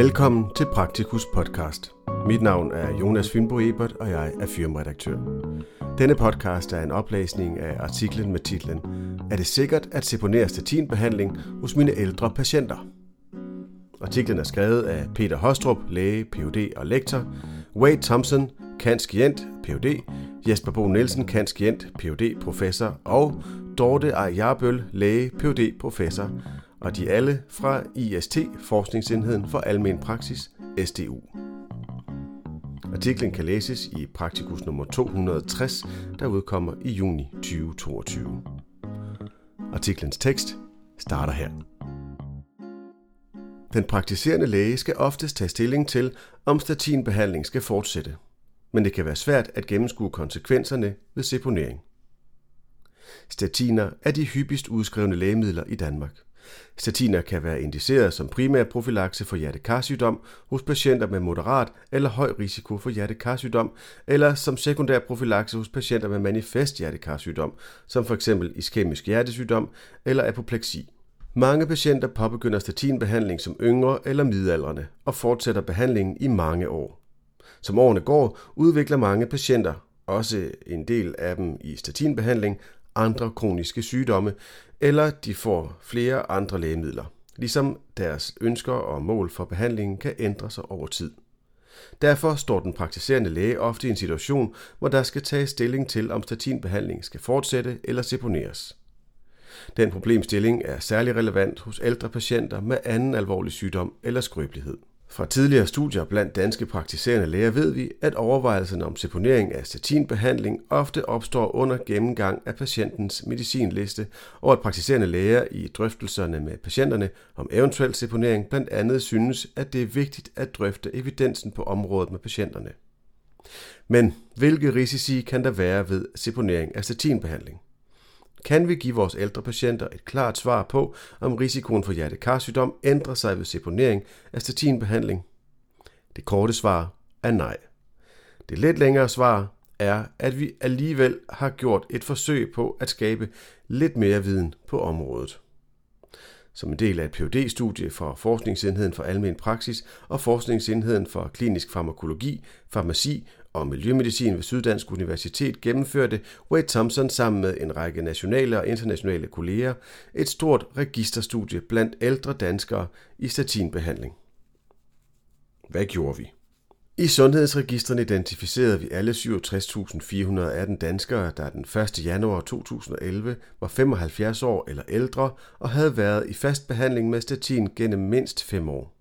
Velkommen til Praktikus podcast. Mit navn er Jonas Fynbo Ebert, og jeg er firmaredaktør. Denne podcast er en oplæsning af artiklen med titlen Er det sikkert at seponere statinbehandling hos mine ældre patienter? Artiklen er skrevet af Peter Hostrup, læge, Ph.D. og lektor, Wade Thompson, kanskient, Ph.D., Jesper Bo Nielsen, kanskient, Ph.D. professor og Dorte Ejarbøl, læge, Ph.D. professor og de alle fra IST, Forskningsenheden for Almen Praksis, SDU. Artiklen kan læses i Praktikus nummer 260, der udkommer i juni 2022. Artiklens tekst starter her. Den praktiserende læge skal oftest tage stilling til, om statinbehandling skal fortsætte, men det kan være svært at gennemskue konsekvenserne ved seponering. Statiner er de hyppigst udskrevne lægemidler i Danmark – Statiner kan være indiceret som primær profilakse for hjertekarsygdom hos patienter med moderat eller høj risiko for hjertekarsygdom, eller som sekundær profilakse hos patienter med manifest hjertekarsygdom, som f.eks. iskemisk hjertesygdom eller apopleksi. Mange patienter påbegynder statinbehandling som yngre eller midaldrende og fortsætter behandlingen i mange år. Som årene går, udvikler mange patienter, også en del af dem i statinbehandling, andre kroniske sygdomme, eller de får flere andre lægemidler, ligesom deres ønsker og mål for behandlingen kan ændre sig over tid. Derfor står den praktiserende læge ofte i en situation, hvor der skal tages stilling til, om statinbehandling skal fortsætte eller seponeres. Den problemstilling er særlig relevant hos ældre patienter med anden alvorlig sygdom eller skrøbelighed. Fra tidligere studier blandt danske praktiserende læger ved vi, at overvejelserne om seponering af statinbehandling ofte opstår under gennemgang af patientens medicinliste, og at praktiserende læger i drøftelserne med patienterne om eventuel seponering blandt andet synes, at det er vigtigt at drøfte evidensen på området med patienterne. Men hvilke risici kan der være ved seponering af statinbehandling? Kan vi give vores ældre patienter et klart svar på, om risikoen for hjertekarsygdom ændrer sig ved seponering af statinbehandling? Det korte svar er nej. Det lidt længere svar er, at vi alligevel har gjort et forsøg på at skabe lidt mere viden på området. Som en del af et phd studie fra Forskningsenheden for Almen Praksis og Forskningsenheden for Klinisk Farmakologi, Farmaci og Miljømedicin ved Syddansk Universitet gennemførte Wade Thompson sammen med en række nationale og internationale kolleger et stort registerstudie blandt ældre danskere i statinbehandling. Hvad gjorde vi? I sundhedsregisterne identificerede vi alle 67.418 danskere, der den 1. januar 2011 var 75 år eller ældre og havde været i fast behandling med statin gennem mindst 5 år.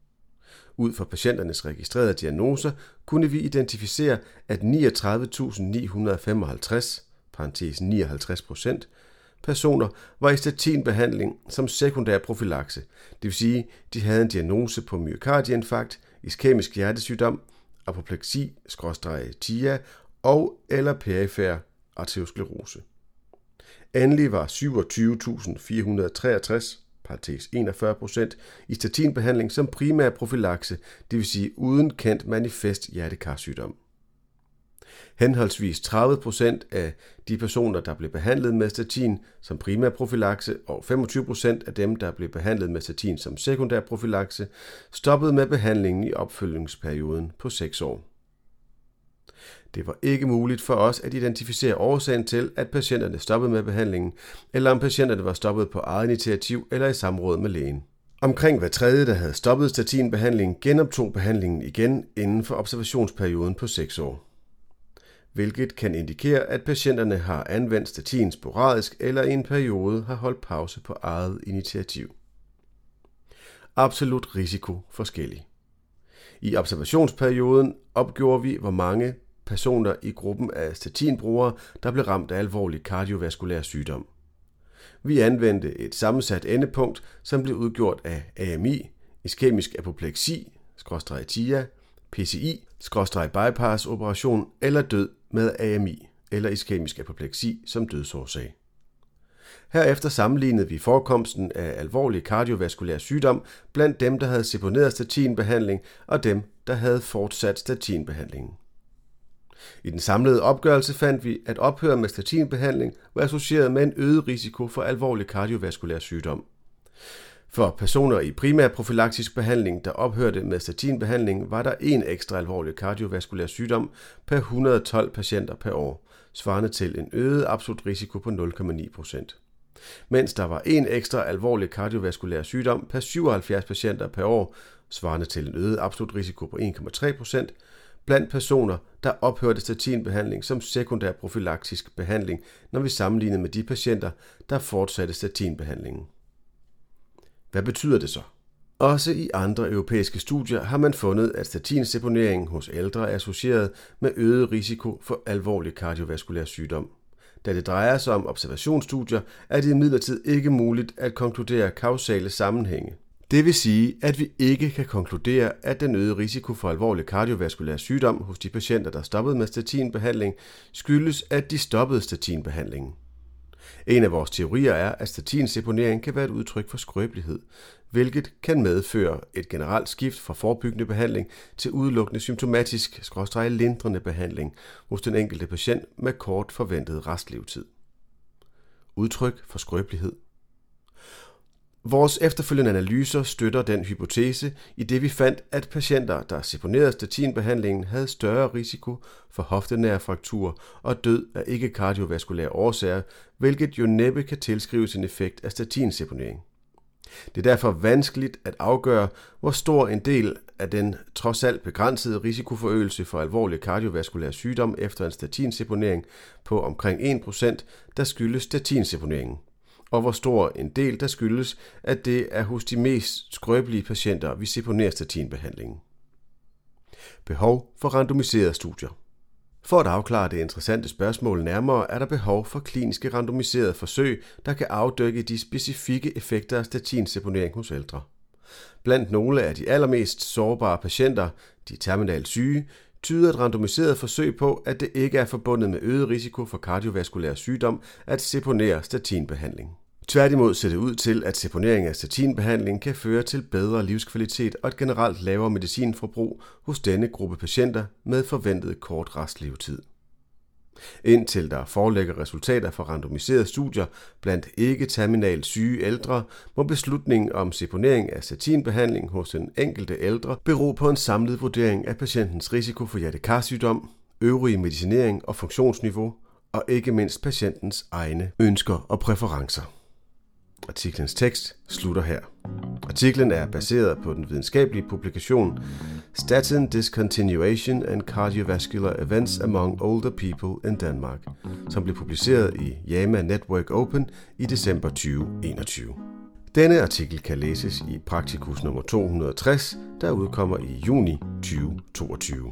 Ud fra patienternes registrerede diagnoser kunne vi identificere, at 39.955 parentes 59 procent, personer var i statinbehandling som sekundær profilakse, det vil sige, de havde en diagnose på myokardieinfarkt, iskemisk hjertesygdom, apopleksi, TIA og eller perifær arteriosklerose. Endelig var 27.463 parentes 41 procent, i statinbehandling som primær profilakse, det vil sige uden kendt manifest hjertekarsygdom. Henholdsvis 30 procent af de personer, der blev behandlet med statin som primær profilakse, og 25 procent af dem, der blev behandlet med statin som sekundær profilakse, stoppede med behandlingen i opfølgningsperioden på 6 år. Det var ikke muligt for os at identificere årsagen til, at patienterne stoppede med behandlingen, eller om patienterne var stoppet på eget initiativ eller i samråd med lægen. Omkring hver tredje, der havde stoppet statinbehandlingen, genoptog behandlingen igen inden for observationsperioden på 6 år. Hvilket kan indikere, at patienterne har anvendt statin sporadisk eller i en periode har holdt pause på eget initiativ. Absolut risiko forskellig. I observationsperioden opgjorde vi, hvor mange personer i gruppen af statinbrugere, der blev ramt af alvorlig kardiovaskulær sygdom. Vi anvendte et sammensat endepunkt, som blev udgjort af AMI, iskemisk apopleksi, TIA, PCI, bypass operation eller død med AMI eller iskemisk apopleksi som dødsårsag. Herefter sammenlignede vi forekomsten af alvorlig kardiovaskulær sygdom blandt dem, der havde seponeret statinbehandling og dem, der havde fortsat statinbehandlingen. I den samlede opgørelse fandt vi, at ophør med statinbehandling var associeret med en øget risiko for alvorlig kardiovaskulær sygdom. For personer i primær profylaktisk behandling, der ophørte med statinbehandling, var der en ekstra alvorlig kardiovaskulær sygdom per 112 patienter per år, svarende til en øget absolut risiko på 0,9 procent. Mens der var en ekstra alvorlig kardiovaskulær sygdom per 77 patienter per år, svarende til en øget absolut risiko på 1,3 procent, blandt personer, der ophørte statinbehandling som sekundær profylaktisk behandling, når vi sammenlignede med de patienter, der fortsatte statinbehandlingen. Hvad betyder det så? Også i andre europæiske studier har man fundet, at statinseponering hos ældre er associeret med øget risiko for alvorlig kardiovaskulær sygdom. Da det drejer sig om observationsstudier, er det imidlertid ikke muligt at konkludere kausale sammenhænge. Det vil sige, at vi ikke kan konkludere, at den øgede risiko for alvorlig kardiovaskulær sygdom hos de patienter, der stoppede med statinbehandling, skyldes, at de stoppede statinbehandlingen. En af vores teorier er, at statinseponering kan være et udtryk for skrøbelighed, hvilket kan medføre et generelt skift fra forebyggende behandling til udelukkende symptomatisk, lindrende behandling hos den enkelte patient med kort forventet restlevetid. Udtryk for skrøbelighed Vores efterfølgende analyser støtter den hypotese, i det vi fandt, at patienter, der seponerede statinbehandlingen, havde større risiko for hoftenære fraktur og død af ikke-kardiovaskulære årsager, hvilket jo næppe kan tilskrives en effekt af statinseponering. Det er derfor vanskeligt at afgøre, hvor stor en del af den trods alt begrænsede risikoforøgelse for alvorlig kardiovaskulær sygdom efter en statinseponering på omkring 1%, der skyldes statinseponeringen og hvor stor en del der skyldes, at det er hos de mest skrøbelige patienter, vi seponerer statinbehandlingen. Behov for randomiserede studier. For at afklare det interessante spørgsmål nærmere, er der behov for kliniske randomiserede forsøg, der kan afdække de specifikke effekter af statinseponering hos ældre. Blandt nogle af de allermest sårbare patienter, de terminalt syge, tyder et randomiseret forsøg på, at det ikke er forbundet med øget risiko for kardiovaskulær sygdom at seponere statinbehandling. Tværtimod ser det ud til, at seponering af statinbehandling kan føre til bedre livskvalitet og et generelt lavere medicinforbrug hos denne gruppe patienter med forventet kort restlevetid. Indtil der forelægger resultater fra randomiserede studier blandt ikke-terminalt syge ældre, må beslutningen om seponering af statinbehandling hos den enkelte ældre bero på en samlet vurdering af patientens risiko for hjertekarsygdom, øvrige medicinering og funktionsniveau, og ikke mindst patientens egne ønsker og præferencer. Artiklens tekst slutter her. Artiklen er baseret på den videnskabelige publikation Statin Discontinuation and Cardiovascular Events Among Older People in Denmark, som blev publiceret i JAMA Network Open i december 2021. Denne artikel kan læses i Praktikus nummer 260, der udkommer i juni 2022.